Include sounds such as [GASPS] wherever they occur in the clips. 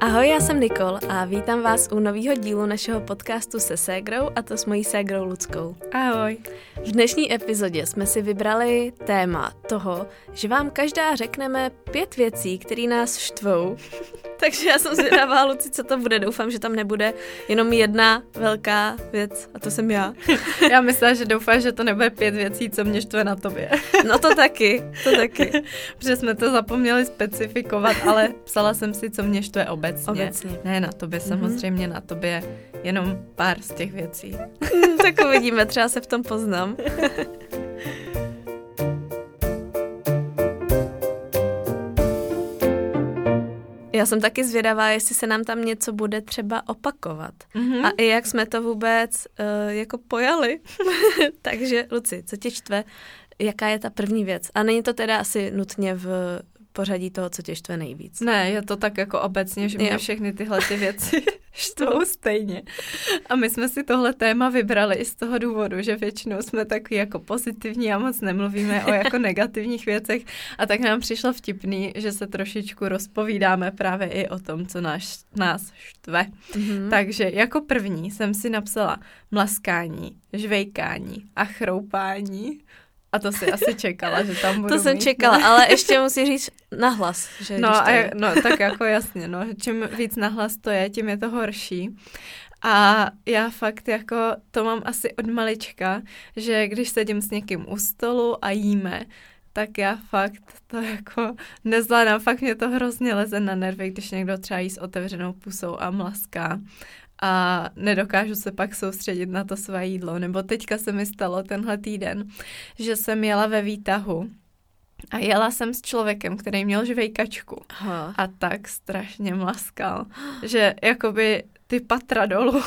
Ahoj, já jsem Nikol a vítám vás u nového dílu našeho podcastu se ségrou a to s mojí ségrou Ludskou. Ahoj. V dnešní epizodě jsme si vybrali téma toho, že vám každá řekneme pět věcí, které nás štvou takže já jsem zvědavá, Luci, co to bude. Doufám, že tam nebude jenom jedna velká věc a to jsem já. [LAUGHS] já myslím, že doufám, že to nebude pět věcí, co mě štve na tobě. [LAUGHS] no to taky, to taky. [LAUGHS] Protože jsme to zapomněli specifikovat, ale psala jsem si, co mě štve obecně. Obecně. Ne na tobě, mm-hmm. samozřejmě na tobě jenom pár z těch věcí. tak uvidíme, třeba se v tom poznám. Já jsem taky zvědavá, jestli se nám tam něco bude třeba opakovat. Mm-hmm. A i jak jsme to vůbec uh, jako pojali. [LAUGHS] Takže, Luci, co tě čtve? Jaká je ta první věc? A není to teda asi nutně v pořadí toho, co tě štve nejvíc. Ne, je to tak jako obecně, že mě všechny tyhle ty věci [LAUGHS] štvou stejně. A my jsme si tohle téma vybrali i z toho důvodu, že většinou jsme takový jako pozitivní a moc nemluvíme o jako [LAUGHS] negativních věcech. A tak nám přišlo vtipný, že se trošičku rozpovídáme právě i o tom, co nás, nás štve. Mm-hmm. Takže jako první jsem si napsala mlaskání, žvejkání a chroupání. A to si asi čekala, že tam budu To jsem mít, čekala, [LAUGHS] ale ještě musí říct nahlas. Že no, a je... no, tak jako jasně, no, čím víc nahlas to je, tím je to horší. A já fakt jako to mám asi od malička, že když sedím s někým u stolu a jíme, tak já fakt to jako nezvládám, fakt mě to hrozně leze na nervy, když někdo třeba jí s otevřenou pusou a mlaská a nedokážu se pak soustředit na to své jídlo. Nebo teďka se mi stalo tenhle týden, že jsem jela ve výtahu a jela jsem s člověkem, který měl žvejkačku Aha. a tak strašně mlaskal, že jakoby ty patra dolů,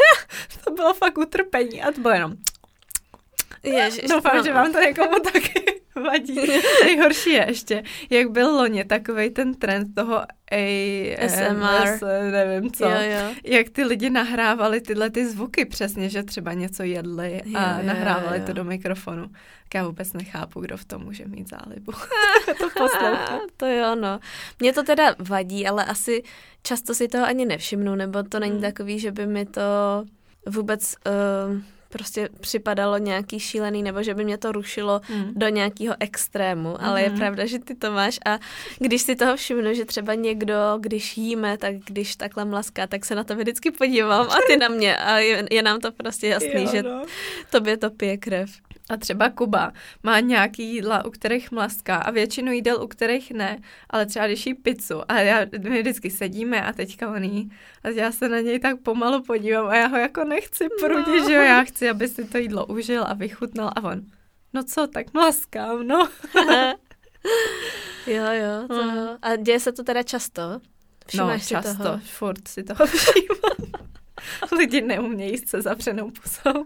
[LAUGHS] to bylo fakt utrpení a to bylo jenom Ježiš, [LAUGHS] Doufám, no. že vám to někomu taky vadí. [LAUGHS] Nejhorší je ještě, jak byl loni takovej ten trend toho ASMR, nevím co, jo, jo. jak ty lidi nahrávali tyhle ty zvuky přesně, že třeba něco jedli a jo, nahrávali jo, jo. to do mikrofonu. Tak já vůbec nechápu, kdo v tom může mít zálibu. [LAUGHS] to poslouchat. [LAUGHS] to jo, no. Mě to teda vadí, ale asi často si toho ani nevšimnu, nebo to není hmm. takový, že by mi to vůbec... Uh, prostě připadalo nějaký šílený, nebo že by mě to rušilo hmm. do nějakého extrému, ale je hmm. pravda, že ty to máš a když si toho všimnu, že třeba někdo, když jíme, tak když takhle mlaská, tak se na to vždycky podívám a ty na mě a je, je nám to prostě jasný, jo, že no. tobě to pije krev. A třeba Kuba má nějaký jídla, u kterých mlaská a většinu jídel, u kterých ne, ale třeba když jí pizzu a já, my vždycky sedíme a teďka on jí a já se na něj tak pomalu podívám a já ho jako nechci prudit, no. že jo, já chci, aby si to jídlo užil a vychutnal a on, no co, tak mlaskám, no. [LAUGHS] jo, jo, to, hmm. a děje se to teda často? Všimáš no, si často, toho? furt si toho [LAUGHS] všímám. Lidi neumějí se zavřenou pusou.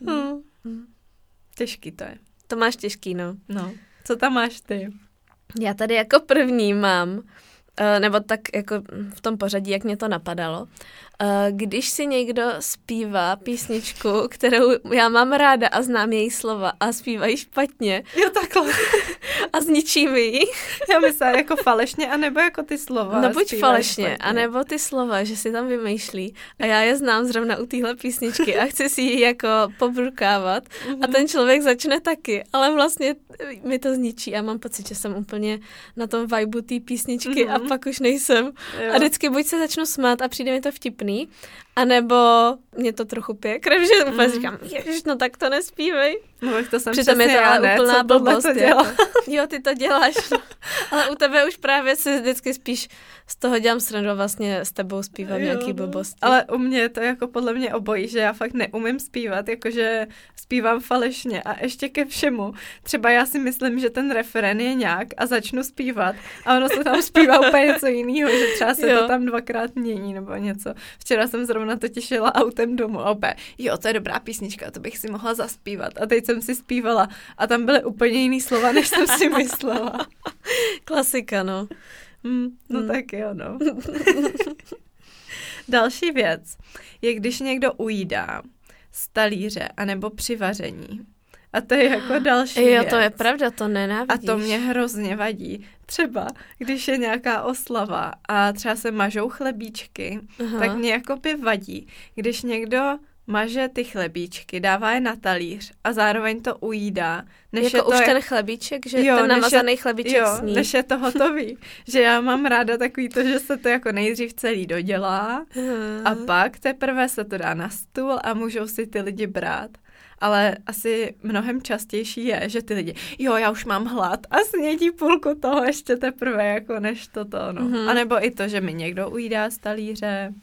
No. [LAUGHS] Těžký to je. To máš těžký, no. No. Co tam máš ty? Já tady jako první mám, eh, nebo tak jako v tom pořadí, jak mě to napadalo, když si někdo zpívá písničku, kterou já mám ráda a znám její slova a zpívají špatně. Jo, takhle. [LAUGHS] a zničí mi ji. já myslím jako falešně, anebo jako ty slova. No buď falešně, špatně. anebo ty slova, že si tam vymýšlí. A já je znám zrovna u téhle písničky a chci si ji jako pobrukávat. Mm-hmm. A mhm. ten člověk začne taky, ale vlastně mi to zničí a mám pocit, že jsem úplně na tom vibu té písničky mm-hmm. a mhm. pak už nejsem. Jo. A vždycky buď se začnu smát a přijde mi to vtipný, company vtipný, anebo mě to trochu pije krev, [LAUGHS] že mm. úplně říkám, ježiš, no tak to nespívej. No, to jsem Přitom je to ale ne, úplná blbost. To dělá. [LAUGHS] jo, ty to děláš. No. [LAUGHS] Ale u tebe už právě si vždycky spíš z toho dělám srandu vlastně s tebou zpívám jo, nějaký no. blbosti. Ale u mě je to jako podle mě obojí, že já fakt neumím zpívat, jakože zpívám falešně a ještě ke všemu. Třeba já si myslím, že ten referen je nějak a začnu zpívat a ono se tam zpívá úplně něco jiného, že třeba se jo. to tam dvakrát mění nebo něco. Včera jsem zrovna to těšila autem domů a opět, jo, to je dobrá písnička, to bych si mohla zaspívat. A teď jsem si zpívala a tam byly úplně jiný slova, než jsem si myslela. [LAUGHS] Klasika, no. Mm, no mm. tak jo, no. [LAUGHS] Další věc je, když někdo ujídá, z talíře, anebo při vaření. A to je jako [GASPS] další Jo, věc. to je pravda, to A nenávidíš. to mě hrozně vadí. Třeba, když je nějaká oslava a třeba se mažou chlebíčky, Aha. tak mě jako by vadí, když někdo maže ty chlebíčky, dává je na talíř a zároveň to ujídá. Než jako je to už jak- ten chlebíček, že Jo, ten než je- namazaný chlebíček jo, sní. než je to hotový. [LAUGHS] že já mám ráda takový to, že se to jako nejdřív celý dodělá a pak teprve se to dá na stůl a můžou si ty lidi brát. Ale asi mnohem častější je, že ty lidi, jo, já už mám hlad a snědí půlku toho ještě teprve, jako než toto, no. Mhm. A nebo i to, že mi někdo ujídá z talíře,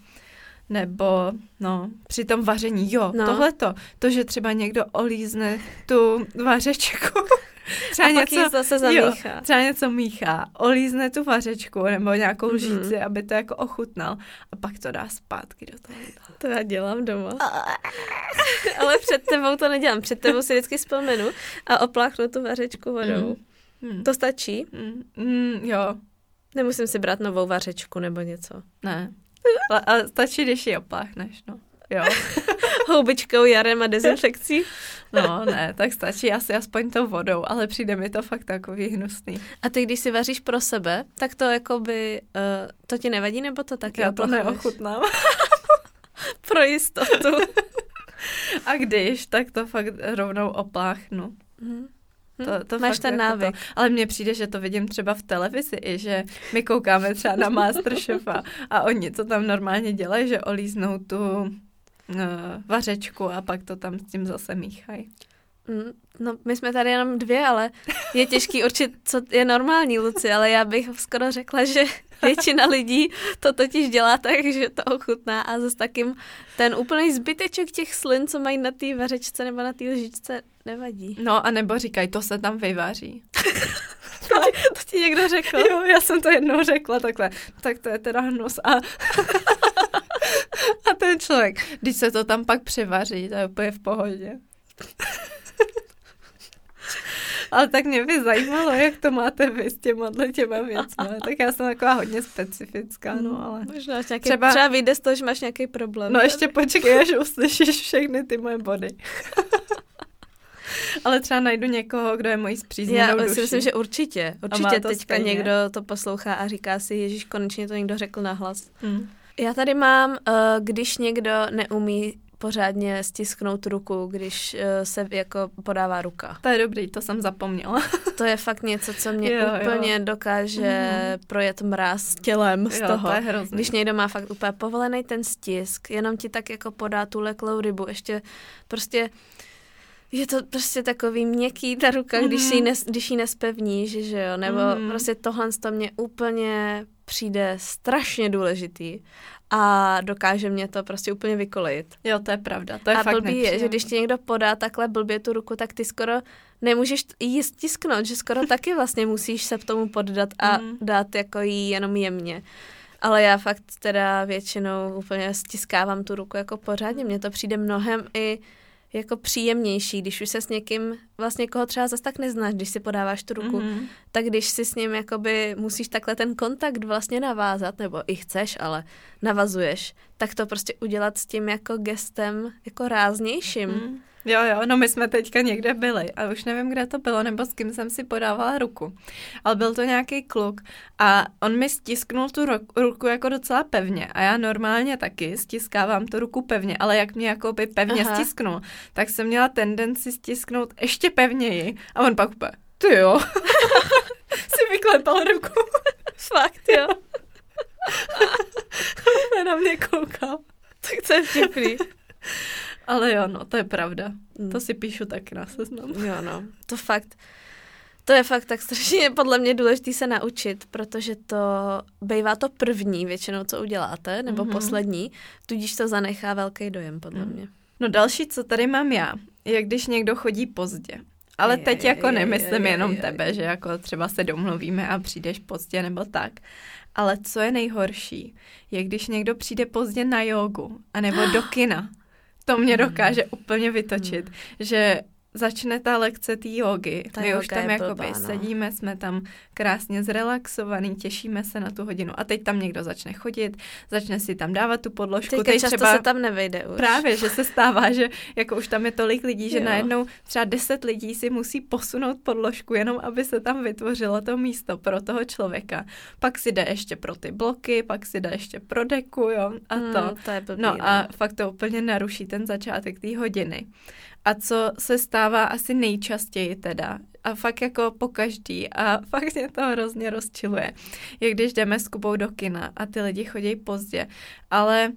nebo, no, při tom vaření, jo, No. tohleto, to, že třeba někdo olízne tu vařečku, [LAUGHS] [LAUGHS] třeba a pak něco, ji zase jo, třeba něco míchá, olízne tu vařečku nebo nějakou Mhm. lžíci, aby to jako ochutnal a pak to dá zpátky do toho. To já dělám doma. [LAUGHS] Ale před tebou to nedělám. Před tebou si vždycky vzpomenu a opláchnu tu vařečku vodou. Hmm. To stačí? Mm, mm, jo, Nemusím si brát novou vařečku nebo něco. ne. [LAUGHS] Ale stačí, když ji opláchneš, no. Jo, [LAUGHS] Houbičkou, jarem a dezinfekcí. no ne, tak stačí asi aspoň tou vodou, ale přijde mi to fakt takový hnusný. A ty, když si vaříš pro sebe, tak to jakoby, uh, to ti nevadí, nebo to taky Já to neochutnám. [LAUGHS] Pro jistotu. A když, tak to fakt rovnou opláchnu. To, to Máš ten jako návyk. To. Ale mně přijde, že to vidím třeba v televizi i, že my koukáme třeba na Masterchefa a oni to tam normálně dělají, že olíznou tu uh, vařečku a pak to tam s tím zase míchají. Mm, No, my jsme tady jenom dvě, ale je těžký určit, co je normální, Luci, ale já bych skoro řekla, že většina lidí to totiž dělá tak, že to ochutná a zase takým ten úplný zbyteček těch slin, co mají na té vařečce nebo na té lžičce, nevadí. No a nebo říkají, to se tam vyvaří. [LAUGHS] To, to ti někdo řekl? Jo, já jsem to jednou řekla takhle. Tak to je teda hnus. A, [LAUGHS] a ten člověk, když se to tam pak převaří, to je úplně v pohodě. Ale tak mě by zajímalo, jak to máte vy s těma těma věcmi. Tak já jsem taková hodně specifická, no ale... Možná až nějaký, Třeba- třeba, vyjde z toho, že máš nějaký problém. No ještě počkej, až uslyšíš všechny ty moje body. [LAUGHS] ale třeba najdu někoho, kdo je mojí zpřízněnou Já si myslím, že určitě. Určitě to teďka stejně. někdo to poslouchá a říká si, Ježíš, konečně to někdo řekl nahlas. Hmm. Já tady mám, uh, když někdo neumí pořádně stisknout ruku, když uh, se jako podává ruka. To je dobrý, to jsem zapomněla. To je fakt něco, co mě Jo, jo. úplně dokáže Mhm. projet mráz tělem z jo, toho. to je hrozný. Když někdo má fakt úplně povolený ten stisk, jenom ti tak jako podá tu leklou rybu, ještě prostě je to prostě takový měkký ta ruka, mm-hmm. když, si ji Mhm. nes, když ji nespevníš, že jo, nebo mm-hmm. prostě tohle to mě úplně přijde strašně důležitý a dokáže mě to prostě úplně vykolejit. Jo, to je pravda. To je a fakt blbý je, že když ti někdo podá takhle blbě tu ruku, tak ty skoro nemůžeš jí stisknout, že skoro [LAUGHS] taky vlastně musíš se v tomu poddat a Mhm. dát jako jí jenom jemně. Ale já fakt teda většinou úplně stiskávám tu ruku jako pořádně. Mně to přijde mnohem i jako příjemnější, když už se s někým, vlastně koho třeba zase tak neznáš, když si podáváš tu ruku, mm-hmm. Mhm. tak když si s ním jakoby musíš takhle ten kontakt vlastně navázat, nebo i chceš, ale navazuješ, tak to prostě udělat s tím jako gestem jako ráznějším. Mm. Jo, jo, no my jsme teďka někde byli a už nevím, kde to bylo, nebo s kým jsem si podávala ruku. Ale byl to nějaký kluk a on mi stisknul tu ru- ruku jako docela pevně a já normálně taky stiskávám tu ruku pevně, ale jak mě jako by pevně. Aha. stisknul, tak jsem měla tendenci stisknout ještě pevněji a on pak úplně, ty jo, [LAUGHS] si vyklepal ruku. [LAUGHS] Fakt, jo. [LAUGHS] A na mě koukal. tak to je vtipný. Ale jo, no, to je pravda. Mm. To si píšu taky na seznam. Jo, no. To fakt, to je fakt tak strašně podle mě důležité se naučit, protože to bývá to první většinou, co uděláte, nebo Mhm. mm-hmm. poslední, tudíž to zanechá velký dojem, podle Mm. mě. No další, co tady mám já, je když někdo chodí pozdě. Ale Je, teď je, jako je, nemyslím je, jenom je, je. tebe, že jako třeba se domluvíme a přijdeš pozdě nebo tak. Ale co je nejhorší, je když někdo přijde pozdě na jogu, anebo do kina. To mě dokáže úplně vytočit, že začne ta lekce té jogy. Ta My už tam jakoby blbá, no. sedíme, jsme tam krásně zrelaxovaný, těšíme se na tu hodinu. A teď tam někdo začne chodit, začne si tam dávat tu podložku. Teďka teď často třeba se tam nevejde už. Právě, že se stává, že jako už tam je tolik lidí, že Jo. najednou třeba deset lidí si musí posunout podložku, jenom aby se tam vytvořilo to místo pro toho člověka. Pak si jde ještě pro ty bloky, pak si jde ještě pro deku, jo, a to. Hmm, to je blbý, No a fakt to úplně naruší ten začátek té hodiny. A co se stává asi nejčastěji teda, a fakt jako po každý, a [LAUGHS] fakt mě to hrozně rozčiluje, je když jdeme s Kubou do kina a ty lidi chodí pozdě, ale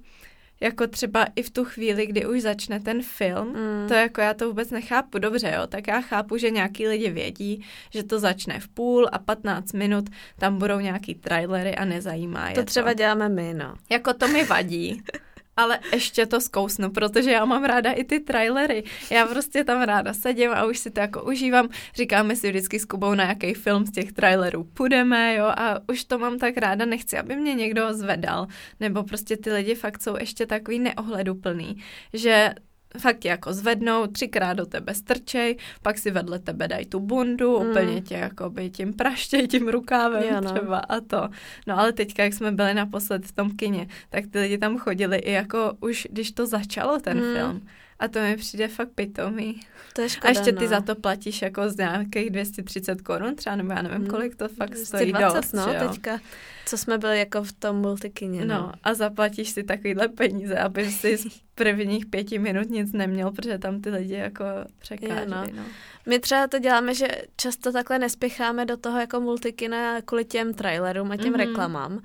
jako třeba i v tu chvíli, kdy už začne ten film, Mm. to jako já to vůbec nechápu dobře, jo, tak já chápu, že nějaký lidi vědí, že to začne v půl a 15 minut, tam budou nějaký trailery a nezajímá je To třeba děláme my, no. jako to mi vadí. [LAUGHS] Ale ještě to zkousnu, protože já mám ráda i ty trailery. Já prostě tam ráda sedím a už si to jako užívám. Říkáme si vždycky s Kubou, na jaký film z těch trailerů půjdeme, jo, a už to mám tak ráda, nechci, aby mě někdo zvedal. Nebo prostě ty lidi fakt jsou ještě takový neohleduplný, že fakt tě jako zvednou, třikrát do tebe strčej, pak si vedle tebe dají tu bundu, Mm. úplně tě jakoby tím praštěj, tím rukávem Jo, no. třeba a to. No ale teďka, jak jsme byli naposled v tom kině, tak ty lidi tam chodili i jako už, když to začalo ten Mm. film. A to mi přijde fakt pitomý. To je A škoda, ještě ty no. za to platíš jako z nějakých 230 korun třeba, nebo já nevím, Mm. kolik to fakt stojí 220, dost, no, jo? teďka, co jsme byli jako v tom multikině, no. No a zaplatíš si takovýhle peníze, aby si z prvních pěti minut nic neměl, protože tam ty lidi jako překáží. no. no. My třeba to děláme, že často takhle nespěcháme do toho jako multikina kvůli těm trailerům a těm Mhm. mm-hmm. reklamám,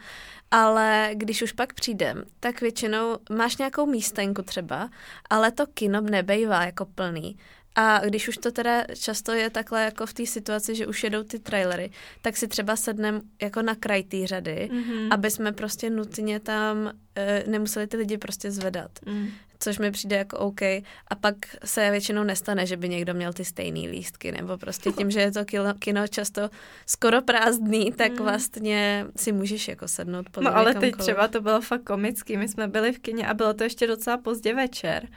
ale když už pak přijdem, tak většinou máš nějakou místenku třeba, ale to kino nebejvá jako plný. A když už to teda často je takhle jako v té situaci, že už jedou ty trailery, tak si třeba sedneme jako na kraj té řady, Mm-hmm. aby jsme prostě nutně tam e, nemuseli ty lidi prostě zvedat. Mm. Což mi přijde jako OK. A pak se většinou nestane, že by někdo měl ty stejné lístky, nebo prostě tím, že je to kino, kino často skoro prázdný, tak Mm. vlastně si můžeš jako sednout podle No ale teď třeba to bylo fakt komický. My jsme byli v kině a bylo to ještě docela pozdě večer.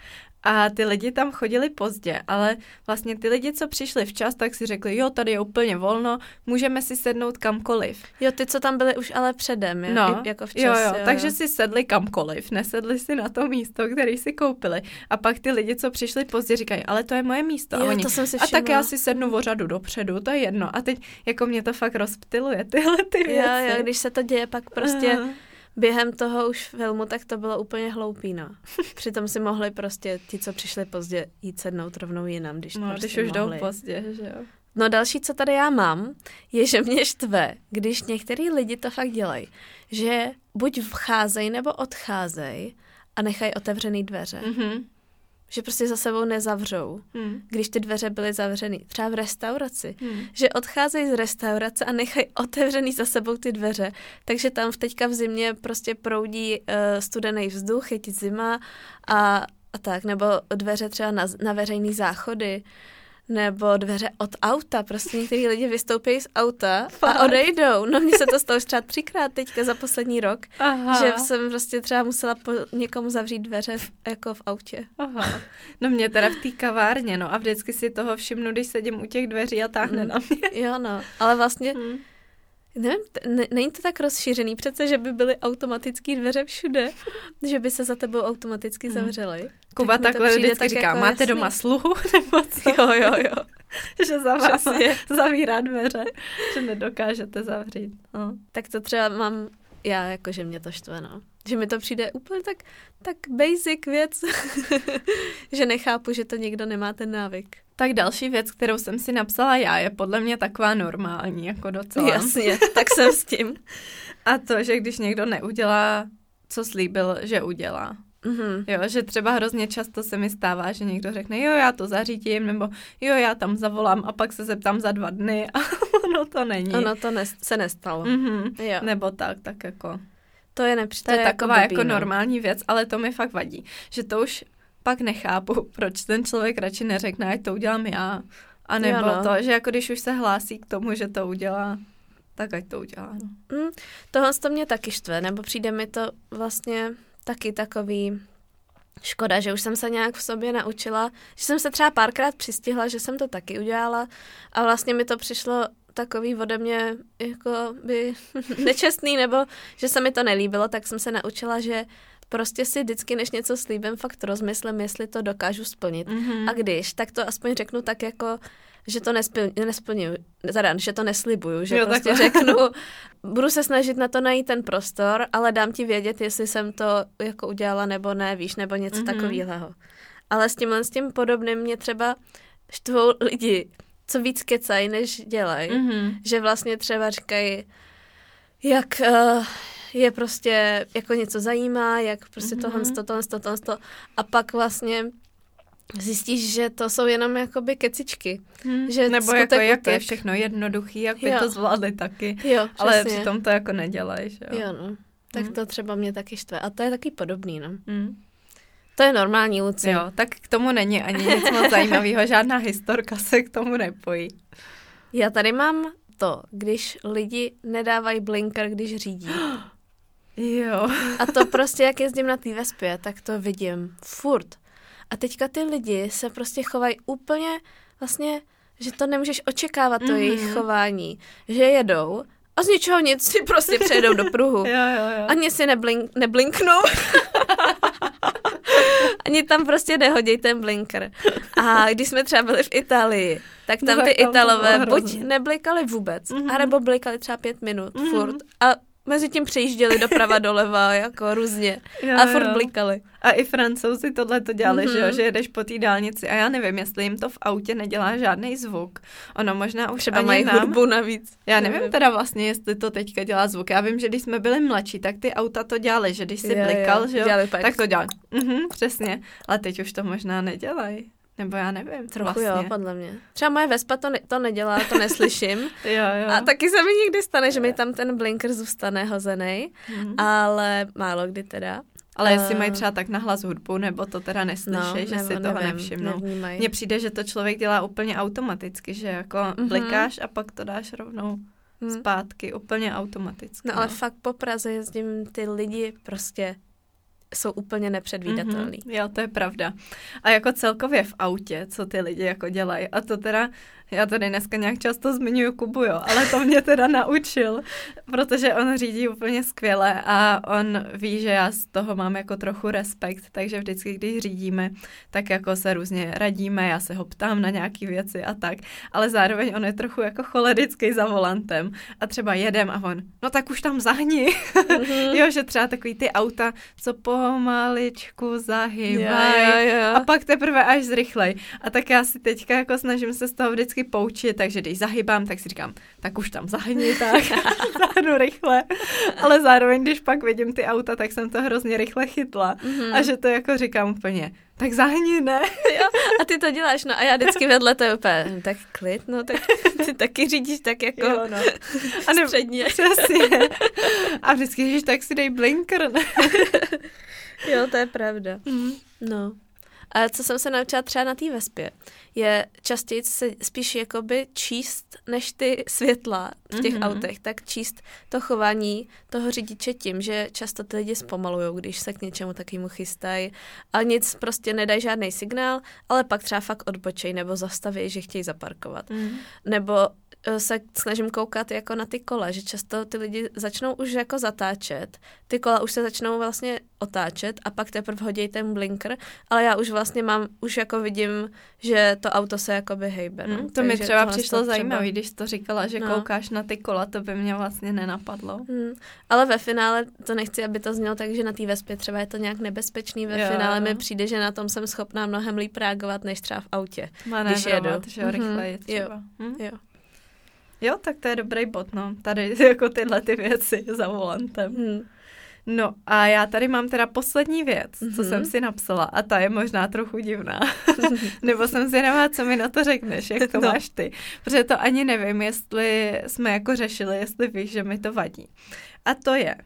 A ty lidi tam chodili pozdě, ale vlastně ty lidi, co přišli včas, tak si řekli, jo, tady je úplně volno, můžeme si sednout kamkoliv. Jo, ty, co tam byli už ale předem, jo? No, I- jako včas, jo, jo, takže si sedli kamkoliv, nesedli si na to místo, který si koupili. A pak ty lidi, co přišli pozdě, říkají, ale to je moje místo. Jo, a oni, to jsem si a tak já si sednu o řadu dopředu, to je jedno. A teď jako mě to fakt rozptiluje, tyhle ty Jo, věci. jo, když se to děje pak prostě Aha. během toho už filmu, tak to bylo úplně hloupý, no. [LAUGHS] Přitom si mohli prostě ti, co přišli pozdě, jít sednout rovnou jinam, když No, prostě když už jdou mohli. pozdě, že jo. No další, co tady já mám, je, že mě štve, když některý lidi to fakt dělají, že buď vcházejí nebo odcházejí a nechají otevřený dveře. Mm. Mhm. Že prostě za sebou nezavřou, Hmm. když ty dveře byly zavřený. Třeba v restauraci. Hmm. Že odcházejí z restaurace a nechají otevřený za sebou ty dveře. Takže tam v teďka v zimě prostě proudí uh, studený vzduch, je ti zima a, a tak. Nebo dveře třeba na, na veřejný záchody. Nebo dveře od auta. Prostě některý lidi vystoupí z auta Fakt? a odejdou. No mně se to stalo už třeba třikrát teďka za poslední rok. Aha. Že jsem prostě třeba musela po někomu zavřít dveře v, jako v autě. Aha. No mě teda v té kavárně, no a vždycky si toho všimnu, když sedím u těch dveří a táhne Mm. na mě. Jo no, ale vlastně Hmm. Nevím, ne, není to tak rozšířený přece, že by byly automatické dveře všude, že by se za tebou automaticky Mm. zavřely. Kuba Tak takhle vždycky tak říká, jako máte jasný." doma sluhu? [LAUGHS] Nebo co? Jo, jo, jo. [LAUGHS] že za váma Přesně. zavírá dveře, že nedokážete zavřít. No. Tak to třeba mám já, jako že mě to štve, no. Že mi to přijde úplně tak, tak basic věc, [LAUGHS] že nechápu, že to někdo nemá ten návyk. Tak další věc, kterou jsem si napsala já, je podle mě taková normální, jako docela. Jasně, [LAUGHS] tak jsem s tím. A to, že když někdo neudělá, co slíbil, že udělá. Mhm. Jo, že třeba hrozně často se mi stává, že někdo řekne, jo, já to zařídím, nebo jo, já tam zavolám a pak se zeptám za dva dny [LAUGHS] a ono to není. Ono to nes- se nestalo. Mhm. Jo. Nebo tak, tak jako. To je nepři- To je taková blbý, jako no. normální věc, ale to mi fakt vadí. Že to už pak nechápu, proč ten člověk radši neřekne, ať to udělám já. A nebo Jo, no. to, že jako když už se hlásí k tomu, že to udělá, tak ať to udělá. No. Mm, tohle to mě taky štve, nebo přijde mi to vlastně taky takový, škoda, že už jsem se nějak v sobě naučila, že jsem se třeba párkrát přistihla, že jsem to taky udělala a vlastně mi to přišlo takový ode mě jako by [LAUGHS] nečestný, nebo že se mi to nelíbilo, tak jsem se naučila, že prostě si vždycky, než něco slíbím, fakt rozmyslím, jestli to dokážu splnit. Mm-hmm. A když, tak to aspoň řeknu tak jako, že to nesplňuju, teda, že to neslibuju, že jo, prostě takhle. řeknu, [LAUGHS] budu se snažit na to najít ten prostor, ale dám ti vědět, jestli jsem to jako udělala nebo ne, víš, nebo něco mm-hmm. takového. Ale s tímhle s tím podobným mě třeba štvou lidi, co víc kecají, než dělají. Mm-hmm. Že vlastně třeba říkají, jak uh, je prostě jako něco zajímá, jak prostě mm-hmm. tohle, to, tohle, to, tohle, to. A pak vlastně zjistíš, že to jsou jenom jakoby kecičky. Hmm. Že Nebo jako jak je všechno jednoduchý, jak by jo. to zvládli taky. Jo, ale přitom to jako nedělají, jo. Jo, no. Tak hmm. to třeba mě taky štve. A to je taky podobný, no. Hmm. To je normální, Luci. Jo, tak k tomu není ani nic moc [LAUGHS] zajímavého, žádná historka se k tomu nepojí. Já tady mám to, když lidi nedávají blinker, když řídí. [GASPS] Jo. A to prostě, jak jezdím na té vespě, tak to vidím furt. A teďka ty lidi se prostě chovají úplně vlastně, že to nemůžeš očekávat, to mm-hmm. jejich chování. Že jedou a z ničeho nic si prostě přejedou do pruhu. [LAUGHS] jo, jo, jo. Ani si neblink, neblinknou. [LAUGHS] Ani tam prostě nehodí ten blinker. A když jsme třeba byli v Itálii, tak tam no, ty Italové buď neblikali vůbec, mm-hmm. anebo blikali třeba pět minut mm-hmm. furt. A mezi tím přejížděli doprava doleva, [LAUGHS] jako různě. Jo, a furt jo. blikali. A i francouzi tohle to dělali, mm-hmm. že jo, mhm. že jedeš po té dálnici a já nevím, jestli jim to v autě nedělá žádný zvuk. Ono možná už Třeba mají nám... hudbu navíc. Já nevím, nevím teda vlastně, jestli to teďka dělá zvuk. Já vím, že když jsme byli mladší, tak ty auta to dělali, že když si jo, blikal, jo, že jo, tak to dělali. Mhm, přesně. Ale teď už to možná nedělají. Nebo já nevím. Trochu vlastně. jo, podle mě. Třeba moje Vespa to, ne, to nedělá, to neslyším. [LAUGHS] jo, jo. A taky se mi někdy stane, že mi tam ten blinker zůstane hozený, mm-hmm. ale málo kdy teda. Ale jestli mají třeba tak nahlas hudbu, nebo to teda neslyší, no, že nebo, si toho nevím, nevšimnou. Mně přijde, že to člověk dělá úplně automaticky, že jako mm-hmm. blikáš a pak to dáš rovnou mm. zpátky, úplně automaticky. No, no ale fakt po Praze jezdím ty lidi prostě jsou úplně nepředvídatelný. Mm-hmm, jo, to je pravda. A jako celkově v autě, co ty lidi jako dělají. A to teda já tady dneska nějak často zmiňuji Kubu, jo, ale to mě teda naučil, protože on řídí úplně skvěle a on ví, že já z toho mám jako trochu respekt, takže vždycky, když řídíme, tak jako se různě radíme, já se ho ptám na nějaké věci a tak, ale zároveň on je trochu jako cholerický za volantem a třeba jedem a on, no tak už tam zahni. Mm-hmm. [LAUGHS] jo, že třeba takový ty auta, co pomaličku zahybají a pak teprve až zrychlej. A tak já si teďka jako snažím se z toho vždycky vždycky poučit, takže když zahybám, tak si říkám, tak už tam zahni, tak [LAUGHS] zahnu rychle. Ale zároveň, když pak vidím ty auta, tak jsem to hrozně rychle chytla. Mm-hmm. A že to jako říkám úplně, tak zahni, ne? [LAUGHS] jo, a ty to děláš, no a já vždycky vedle to úplně, hm, tak klid, no tak [LAUGHS] ty taky řídíš tak jako jo, no. a ne, středně. Přesně. A vždycky říš, tak si dej blinker, ne? jo, to je pravda. Mm. No. A co jsem se naučila třeba na té vespě, je častěji se spíš jakoby číst než ty světla v těch mm-hmm. autech, tak číst to chování toho řidiče tím, že často ty lidi zpomalují, když se k něčemu takovému chystají a nic prostě nedají žádný signál, ale pak třeba fakt odbočej nebo zastaví, že chtějí zaparkovat. Mm. Nebo se snažím koukat jako na ty kola, že často ty lidi začnou už jako zatáčet, ty kola už se začnou vlastně otáčet a pak teprve hodí ten blinker, ale já už vlastně mám, už jako vidím, že to auto se jakoby hejbe. No? Hmm, to mi třeba přišlo třeba... zajímavé, když to říkala, že no. koukáš na ty kola, to by mě vlastně nenapadlo. Hmm. Ale ve finále to nechci, aby to znělo tak, že na té vespě třeba je to nějak nebezpečný, ve jo, finále mi přijde, že na tom jsem schopná mnohem líp reagovat, než třeba v autě, když jedu. že jo, rychleji třeba. Jo. Hm? jo. Jo, tak to je dobrý bod, no. Tady [LAUGHS] jako tyhle ty věci [LAUGHS] za volantem. Hmm. No a já tady mám teda poslední věc, mm-hmm. co jsem si napsala a ta je možná trochu divná. [LAUGHS] Nebo jsem si nemá, co mi na to řekneš, jak to no. máš ty. Protože to ani nevím, jestli jsme jako řešili, jestli víš, že mi to vadí. A to je,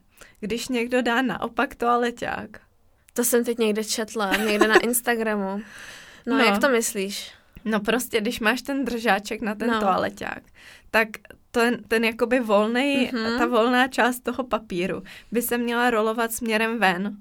když někdo dá naopak toaleťák. To jsem teď někde četla, někde na Instagramu. No, no. jak to myslíš? No prostě, když máš ten držáček na ten no. toaleťák, tak ten, ten jakoby volný, mm-hmm. ta volná část toho papíru by se měla rolovat směrem ven.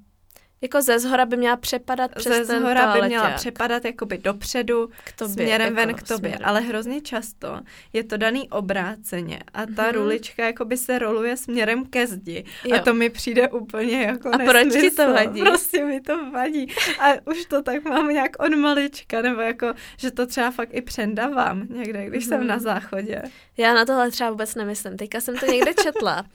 Jako ze zhora by měla přepadat přes Ze ten zhora by měla přepadat jakoby dopředu, k tobě, směrem jako ven k tobě, směrem. ale hrozně často je to daný obráceně a ta Mhm. rulička jakoby se roluje směrem ke zdi Jo. a to mi přijde úplně jako A proč ti to nesmysl. vadí? Prostě mi to vadí a už to tak mám nějak od malička, nebo jako, že to třeba fakt i přendavám někde, když jsem Mhm. na záchodě. Já na tohle třeba vůbec nemyslím. Teďka jsem to někde četla. [LAUGHS]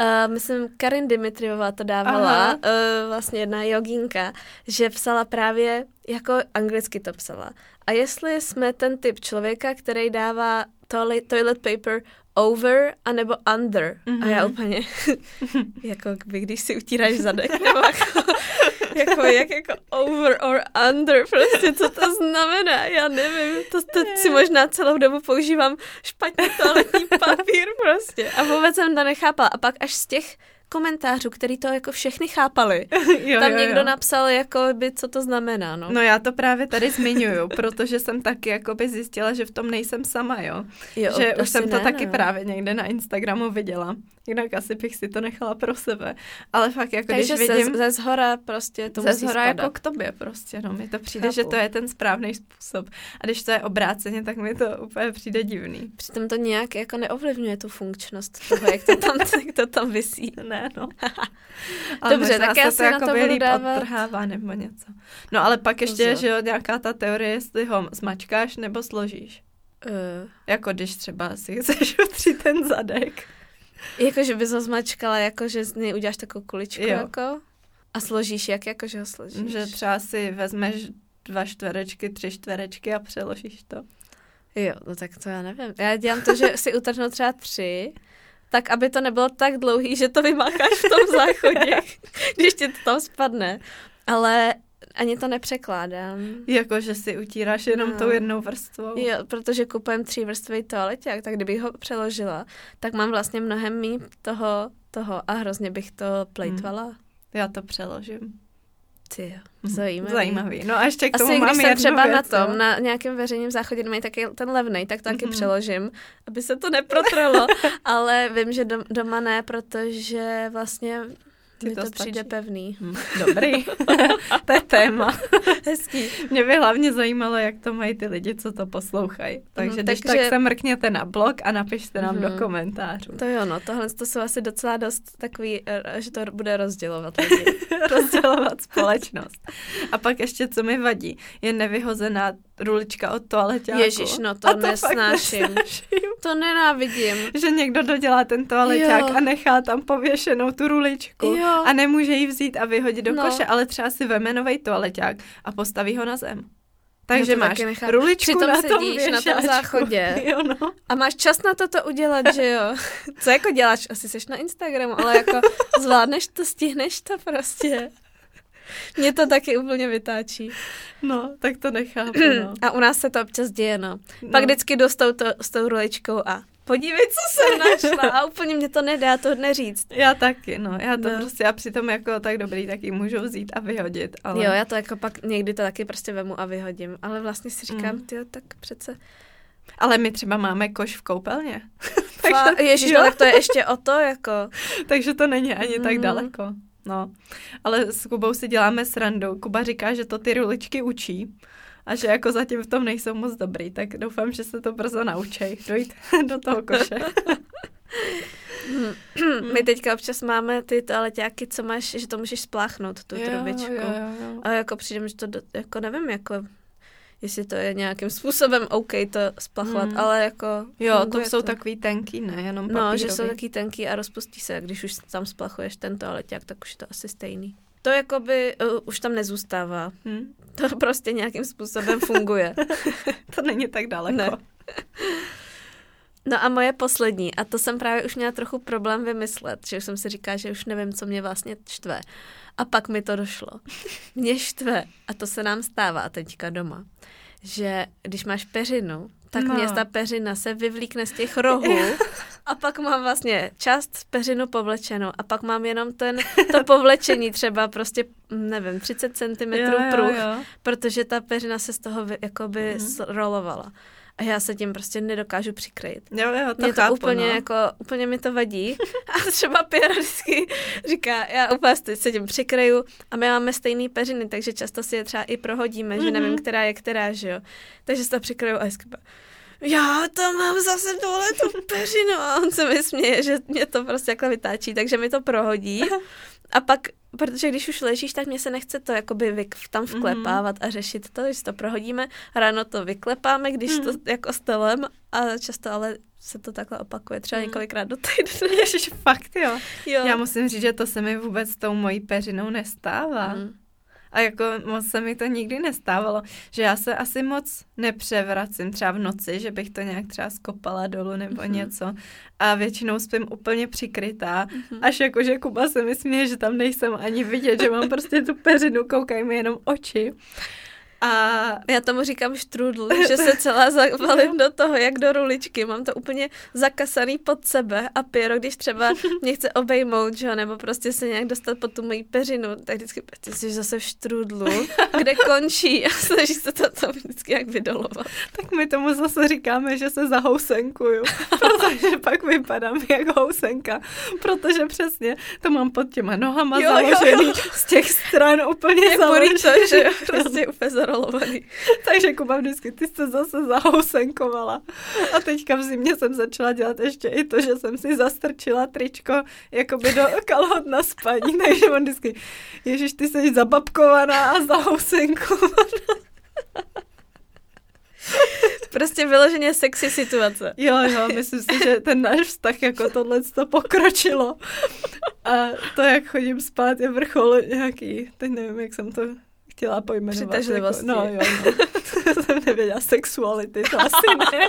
Uh, myslím, Karin Dimitriová to dávala, Aha. uh, vlastně jedna jogínka, že psala právě, jako anglicky to psala. A jestli jsme ten typ člověka, který dává toilet, toilet paper over anebo under. Mm-hmm. A já Mhm. úplně, [LAUGHS] [LAUGHS] jako by když si utíráš zadek, nebo [LAUGHS] jako, jako, jak jako over or under, prostě co to znamená, já nevím, to, to si možná celou dobu používám špatně toaletní [LAUGHS] papír prostě. A vůbec jsem to nechápala. A pak až z těch komentářů, který to jako všechny chápali, [LAUGHS] jo, tam jo, někdo jo. napsal, jako by, co to znamená, no. No já to právě tady zmiňuju, [LAUGHS] protože jsem taky jakoby zjistila, že v tom nejsem sama, jo. jo, že už jsem to ne, taky no. právě někde na Instagramu viděla. Jinak asi bych si to nechala pro sebe. Ale fakt jako Takže když vidím ze, ze zhora prostě to ze musí zhora spadat. jako k tobě prostě, no. Mi to přijde, Chápu. že to je ten správný způsob. A když to je obráceně, tak mi to úplně přijde divný. Přitom to nějak jako neovlivňuje tu funkčnost toho, jak to tam, [LAUGHS] jak to tam visí. Ne, no. [LAUGHS] Dobře, tak já se si na to budu dávat- odtrhává nebo něco. No ale pak ještě, že jo, nějaká ta teorie, jestli ho zmačkáš nebo složíš. Uh, Jako když třeba si [LAUGHS] chceš utřít ten zadek. jako, že bys ho zmačkala, jako, že z něj uděláš takovou kuličku, Jo. jako. A složíš, jak jako, že ho složíš? Že třeba si vezmeš dva čtverečky, tři čtverečky a přeložíš to. Jo, no tak to já nevím. Já dělám to, že si utrhnu třeba tři, tak aby to nebylo tak dlouhý, že to vymácháš v tom záchodě, [LAUGHS] když ti to tam spadne. Ale ani to nepřekládám. Jako, že si utíráš jenom No. tou jednou vrstvou. Jo, protože kupujem třívrstvý toaleťák, tak kdybych ho přeložila, tak mám vlastně mnohem méně toho, toho a hrozně bych to plejtvala. Já to přeložím. Ty jo, Mhm. zajímavý. Zajímavý. No a ještě k tomu Asi mám když jsem třeba věc, na tom, jo. na nějakém veřejném záchodě mají taky ten levnej, tak to taky Mhm. přeložím, aby se to neprotrlo. [LAUGHS] Ale vím, že dom- doma ne, protože vlastně Ti mi to to, stačí? přijde pevný. Hm, [LAUGHS] Dobrý. [LAUGHS] to je téma. Hezký. Mě by hlavně zajímalo, jak to mají ty lidi, co to poslouchají. Takže Mhm, když takže- tak se mrkněte na blog a napište nám Mhm. do komentářů. To jo, no, tohle to jsou asi docela dost takový, eh, že to bude rozdělovat lidi. [LAUGHS] rozdělovat společnost. A pak ještě, co mi vadí, je nevyhozená rulička od toaleťáku. Ježiš, no to A to nesnáším. nesnáším. To nenávidím. Že někdo dodělá ten toaleťák Jo. a nechá tam pověšenou tu ruličku Jo. a nemůže ji vzít a vyhodit do No. koše, ale třeba si veme novej toaleťák a postaví ho na zem. Takže to máš nechápu. ruličku Přitom na tom sedíš na tom věšáčku. záchodě. [LAUGHS] Jo, no. A máš čas na to to udělat, že jo? [LAUGHS] Co jako děláš? Asi jsi na Instagramu, ale jako zvládneš to, stihneš to prostě. Mě to taky úplně vytáčí. no, tak to nechápu, [CLEARS THROAT] no. A u nás se to občas děje, no. no. Pak vždycky jdu s, touto, s tou ruličkou a podívej, co jsem [LAUGHS] našla. A úplně mě to nedá to neříct. Já taky, no. Já to No. prostě, já přitom jako tak dobrý, tak ji můžu vzít a vyhodit, ale... Jo, já to jako pak někdy to taky prostě vemu a vyhodím. Ale vlastně si říkám, Mm. ty tak přece... Ale my třeba máme koš v koupelně. Fa- [LAUGHS] Ježíš, jo. no, tak to je ještě o to, jako... [LAUGHS] Takže to není ani tak Mhm. daleko. No, ale s Kubou si děláme srandu. Kuba říká, že to ty ruličky učí a že jako zatím v tom nejsou moc dobrý, tak doufám, že se to brzo naučej dojít [LAUGHS] do toho koše. My teďka občas máme ty toaleťáky, co máš, že to můžeš spláchnout, tu trubičku. Jo, jo, jo. A jako přijde že to, do, jako nevím, jako jestli to je nějakým způsobem OK to splachovat, Mm. ale jako jo, to jsou takový tenký, ne, jenom No, papírový. že jsou taky tenký a rozpustí se, když už tam splachuješ ten toaleťák, tak už je to asi stejný. To jakoby uh, už tam nezůstává. Hm? To prostě nějakým způsobem funguje. [LAUGHS] To není tak daleko. Ne. No a moje poslední, a to jsem právě už měla trochu problém vymyslet, že jsem si říkala, že už nevím, co mě vlastně štve. A pak mi to došlo. [LAUGHS] Mě štve, a to se nám stává teďka doma, že když máš peřinu, tak No. mě ta peřina se vyvlíkne z těch rohů [LAUGHS] a pak mám vlastně část peřinu povlečenou a pak mám jenom ten, to povlečení třeba prostě, nevím, 30 cm jo, jo, pruh, jo. protože ta peřina se z toho vy, jakoby Mhm. mm-hmm. rolovala. A já se tím prostě nedokážu přikryt. Jo, jo, to mě to chápu, úplně, no. jako, úplně mi to vadí. [LAUGHS] A třeba Pěra vždycky říká, já úplně se tím přikryju a my máme stejný peřiny, takže často si je třeba i prohodíme, mm-hmm. že nevím, Mhm. která je která, že jo. Takže se to přikryju a úplně, já tam mám zase dole tu [LAUGHS] peřinu a on se mi směje, že mě to prostě jako vytáčí, takže mi to prohodí. A pak, protože když už ležíš, tak mě se nechce to jakoby vyk, tam vklepávat a řešit to, když to prohodíme. Ráno to vyklepáme, když to jako stolem a často ale se to takhle opakuje, třeba Mm. několikrát do týdne. Ježiš, fakt jo. Jo. Já musím říct, že to se mi vůbec s tou mojí peřinou nestává. Mm. A jako moc se mi to nikdy nestávalo, že já se asi moc nepřevracím třeba v noci, že bych to nějak třeba skopala dolů nebo Mhm. něco. A většinou spím úplně přikrytá, Mhm. až jako, že Kuba se mi směje, že tam nejsem ani vidět, že mám prostě tu peřinu, koukají mi jenom oči. A Já tomu říkám štrudl, že se celá zavalím [LAUGHS] do toho, jak do ruličky. Mám to úplně zakasaný pod sebe a Piero, když třeba [LAUGHS] mě chce obejmout, že jo, nebo prostě se nějak dostat pod tu moji peřinu, tak vždycky, ty jsi zase v štrudlu, kde [LAUGHS] končí a snaží se to tam vždycky jak vydolovat. tak my tomu zase říkáme, že se zahousenkuju, protože pak vypadám jak housenka, protože přesně to mám pod těma nohama Jo, jo, založený, jo. z těch stran úplně Jak založený. burrito, že jo, prostě úplně zarolovaný. [LAUGHS] Takže Kuba vždycky, ty jsi zase zahousenkovala. A teďka v zimě jsem začala dělat ještě i to, že jsem si zastrčila tričko jakoby do [LAUGHS] kalhot na spaní, takže on vždycky, ježiš, ty jsi zababkovaná a zahousenkovaná. [LAUGHS] Prostě vyloženě sexy situace. Jo, jo, myslím si, že ten náš vztah jako tohle to pokročilo. A to, jak chodím spát, je vrchol nějaký, teď nevím, jak jsem to chtěla pojmenovat. Přitažlivosti. Jako, no, jo, no. [LAUGHS] jsem nevěděla, sexuality, to asi ne. [LAUGHS]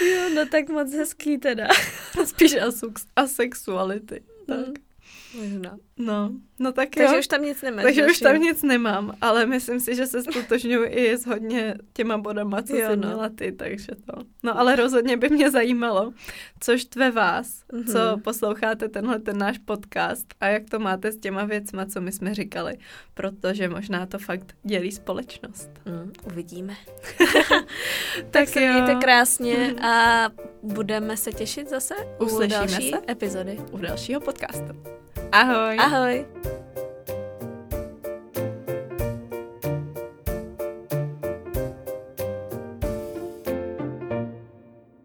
Jo, no tak moc hezký teda. Spíš asux, asexuality. Tak. Mm. Možná. No, no tak Takže jo. už tam nic nemáš. Takže už tam nic nemám, ale myslím si, že se stotožňuji i s hodně těma bodama, co Jo, jsi no. měla ty, takže to. No ale rozhodně by mě zajímalo, co štve vás, Mhm. co posloucháte tenhle ten náš podcast a jak to máte s těma věcma, co my jsme říkali, protože možná to fakt dělí společnost. Mm, uvidíme. [LAUGHS] Tak tak se jo. mějte krásně a budeme se těšit zase Uslyšíme u další se. epizody. U dalšího podcastu. Ahoj. Ahoj.